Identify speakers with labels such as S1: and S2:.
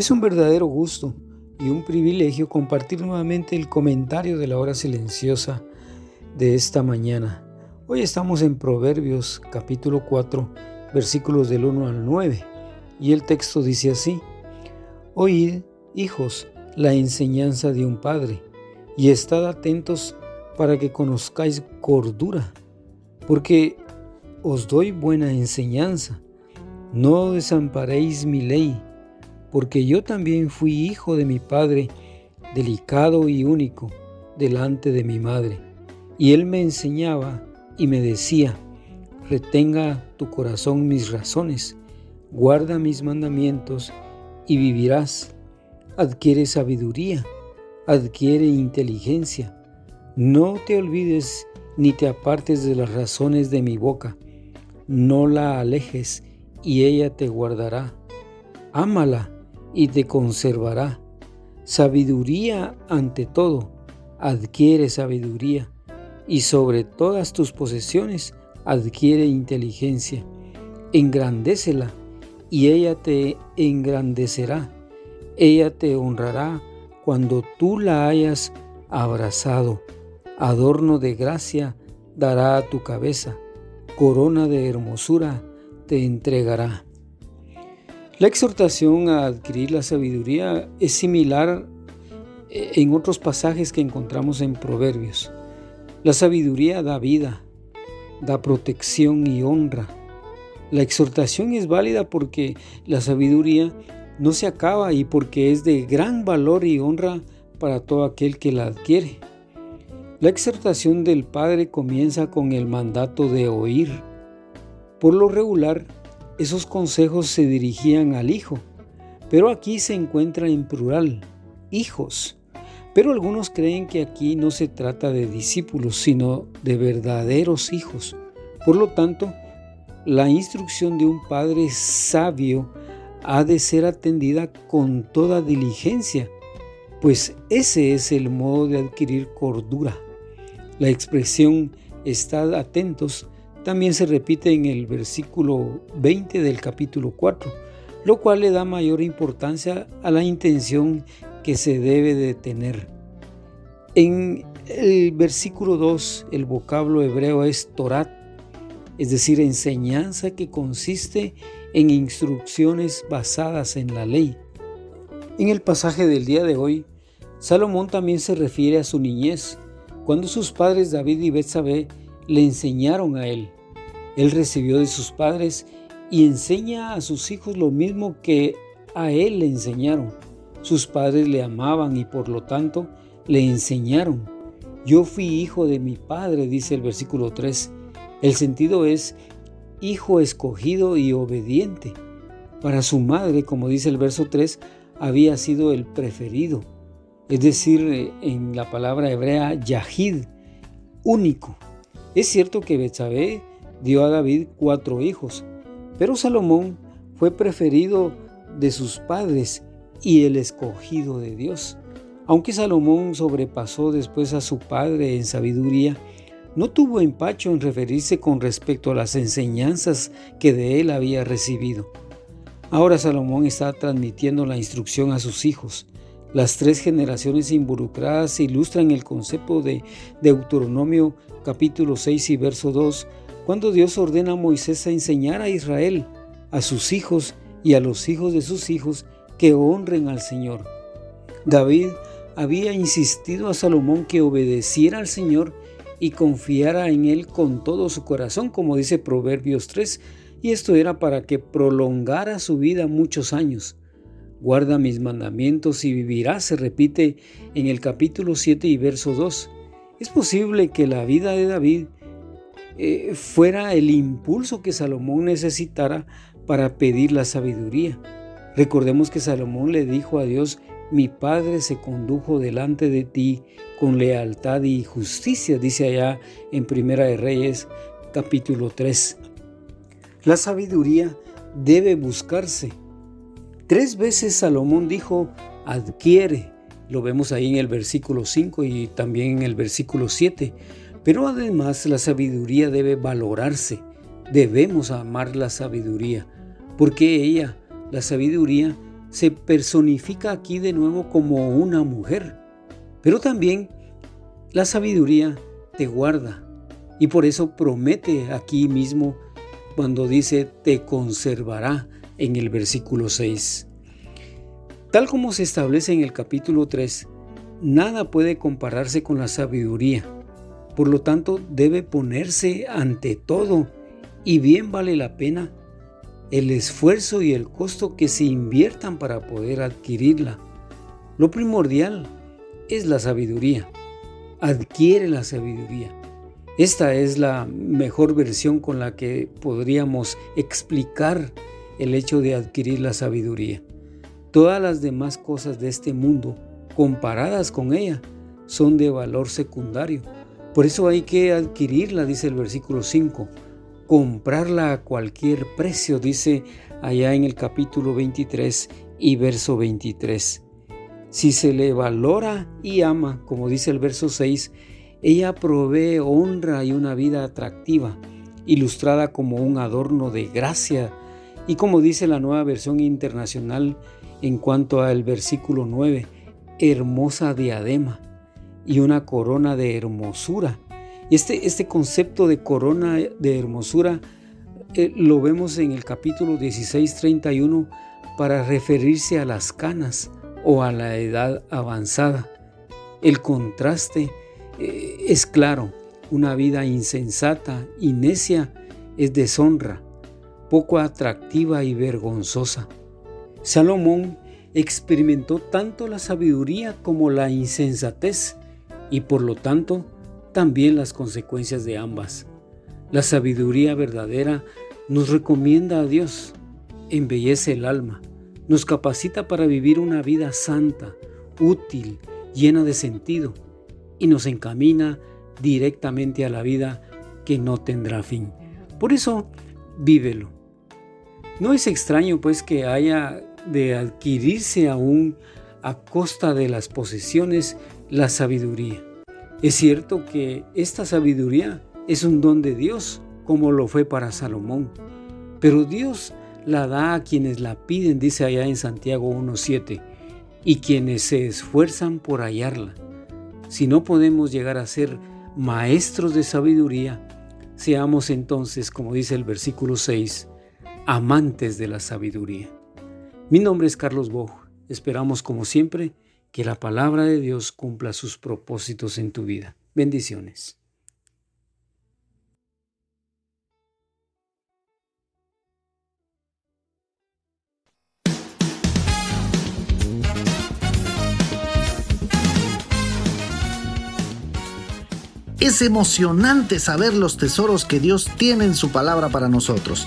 S1: Es un verdadero gusto y un privilegio compartir nuevamente el comentario de la hora silenciosa de esta mañana. Hoy estamos en Proverbios capítulo 4 versículos del 1 al 9 y el texto dice así, Oíd, hijos, la enseñanza de un padre y estad atentos para que conozcáis cordura, porque os doy buena enseñanza. No desamparéis mi ley porque yo también fui hijo de mi padre, delicado y único, delante de mi madre. Y él me enseñaba y me decía, retenga tu corazón mis razones, guarda mis mandamientos y vivirás. Adquiere sabiduría, adquiere inteligencia. No te olvides ni te apartes de las razones de mi boca. No la alejes y ella te guardará. Ámala y te conservará. Sabiduría ante todo, adquiere sabiduría, y sobre todas tus posesiones adquiere inteligencia. Engrandécela, y ella te engrandecerá. Ella te honrará cuando tú la hayas abrazado. Adorno de gracia dará a tu cabeza, corona de hermosura te entregará. La exhortación a adquirir la sabiduría es similar eh, en otros pasajes que encontramos en Proverbios. La sabiduría da vida, da protección y honra. La exhortación es válida porque la sabiduría no se acaba y porque es de gran valor y honra para todo aquel que la adquiere. La exhortación del Padre comienza con el mandato de oír. Por lo regular, esos consejos se dirigían al Hijo, pero aquí se encuentra en plural, hijos. Pero algunos creen que aquí no se trata de discípulos, sino de verdaderos hijos. Por lo tanto, la instrucción de un padre sabio ha de ser atendida con toda diligencia, pues ese es el modo de adquirir cordura. La expresión estad atentos también se repite en el versículo 20 del capítulo 4, lo cual le da mayor importancia a la intención que se debe de tener. En el versículo 2 el vocablo hebreo es Torat, es decir, enseñanza que consiste en instrucciones basadas en la ley. En el pasaje del día de hoy, Salomón también se refiere a su niñez, cuando sus padres David y Betsabé le enseñaron a él. Él recibió de sus padres y enseña a sus hijos lo mismo que a él le enseñaron. Sus padres le amaban y por lo tanto le enseñaron. Yo fui hijo de mi padre, dice el versículo 3. El sentido es hijo escogido y obediente. Para su madre, como dice el verso 3, había sido el preferido, es decir, en la palabra hebrea Yahid, único. Es cierto que Betsabé dio a David cuatro hijos, pero Salomón fue preferido de sus padres y el escogido de Dios. Aunque Salomón sobrepasó después a su padre en sabiduría, no tuvo empacho en referirse con respecto a las enseñanzas que de él había recibido. Ahora Salomón está transmitiendo la instrucción a sus hijos. Las tres generaciones involucradas ilustran el concepto de Deuteronomio capítulo 6 y verso 2, cuando Dios ordena a Moisés a enseñar a Israel, a sus hijos y a los hijos de sus hijos, que honren al Señor. David había insistido a Salomón que obedeciera al Señor y confiara en Él con todo su corazón, como dice Proverbios 3, y esto era para que prolongara su vida muchos años. Guarda mis mandamientos y vivirás, se repite en el capítulo 7 y verso 2. Es posible que la vida de David eh, fuera el impulso que Salomón necesitara para pedir la sabiduría. Recordemos que Salomón le dijo a Dios, mi padre se condujo delante de ti con lealtad y justicia, dice allá en Primera de Reyes capítulo 3. La sabiduría debe buscarse. Tres veces Salomón dijo, adquiere. Lo vemos ahí en el versículo 5 y también en el versículo 7. Pero además la sabiduría debe valorarse. Debemos amar la sabiduría, porque ella, la sabiduría, se personifica aquí de nuevo como una mujer. Pero también la sabiduría te guarda. Y por eso promete aquí mismo cuando dice te conservará en el versículo 6. Tal como se establece en el capítulo 3, nada puede compararse con la sabiduría por lo tanto, debe ponerse ante todo y bien vale la pena el esfuerzo y el costo que se inviertan para poder adquirirla. Lo primordial es la sabiduría. Adquiere la sabiduría. Esta es la mejor versión con la que podríamos explicar el hecho de adquirir la sabiduría. Todas las demás cosas de este mundo, comparadas con ella, son de valor secundario por eso hay que adquirirla, dice el versículo 5, comprarla a cualquier precio, dice allá en el capítulo 23 y verso 23. Si se le valora y ama, como dice el verso 6, ella provee honra y una vida atractiva, ilustrada como un adorno de gracia, y como dice la nueva versión internacional en cuanto al versículo 9, hermosa diadema y una corona de hermosura. Este, este concepto de corona de hermosura eh, lo vemos en el capítulo 16:31 para referirse a las canas o a la edad avanzada. El contraste eh, es claro. Una vida insensata y necia es deshonra, poco atractiva y vergonzosa. Salomón experimentó tanto la sabiduría como la insensatez y por lo tanto también las consecuencias de ambas. La sabiduría verdadera nos recomienda a Dios, embellece el alma, nos capacita para vivir una vida santa, útil, llena de sentido y nos encamina directamente a la vida que no tendrá fin. Por eso, vívelo. No es extraño pues que haya de adquirirse aún a costa de las posesiones la sabiduría. Es cierto que esta sabiduría es un don de Dios, como lo fue para Salomón, pero Dios la da a quienes la piden, dice allá en Santiago 1.7, y quienes se esfuerzan por hallarla. Si no podemos llegar a ser maestros de sabiduría, seamos entonces, como dice el versículo 6, amantes de la sabiduría. Mi nombre es Carlos Boj. Esperamos, como siempre, que la palabra de Dios cumpla sus propósitos en tu vida. Bendiciones.
S2: Es emocionante saber los tesoros que Dios tiene en su palabra para nosotros.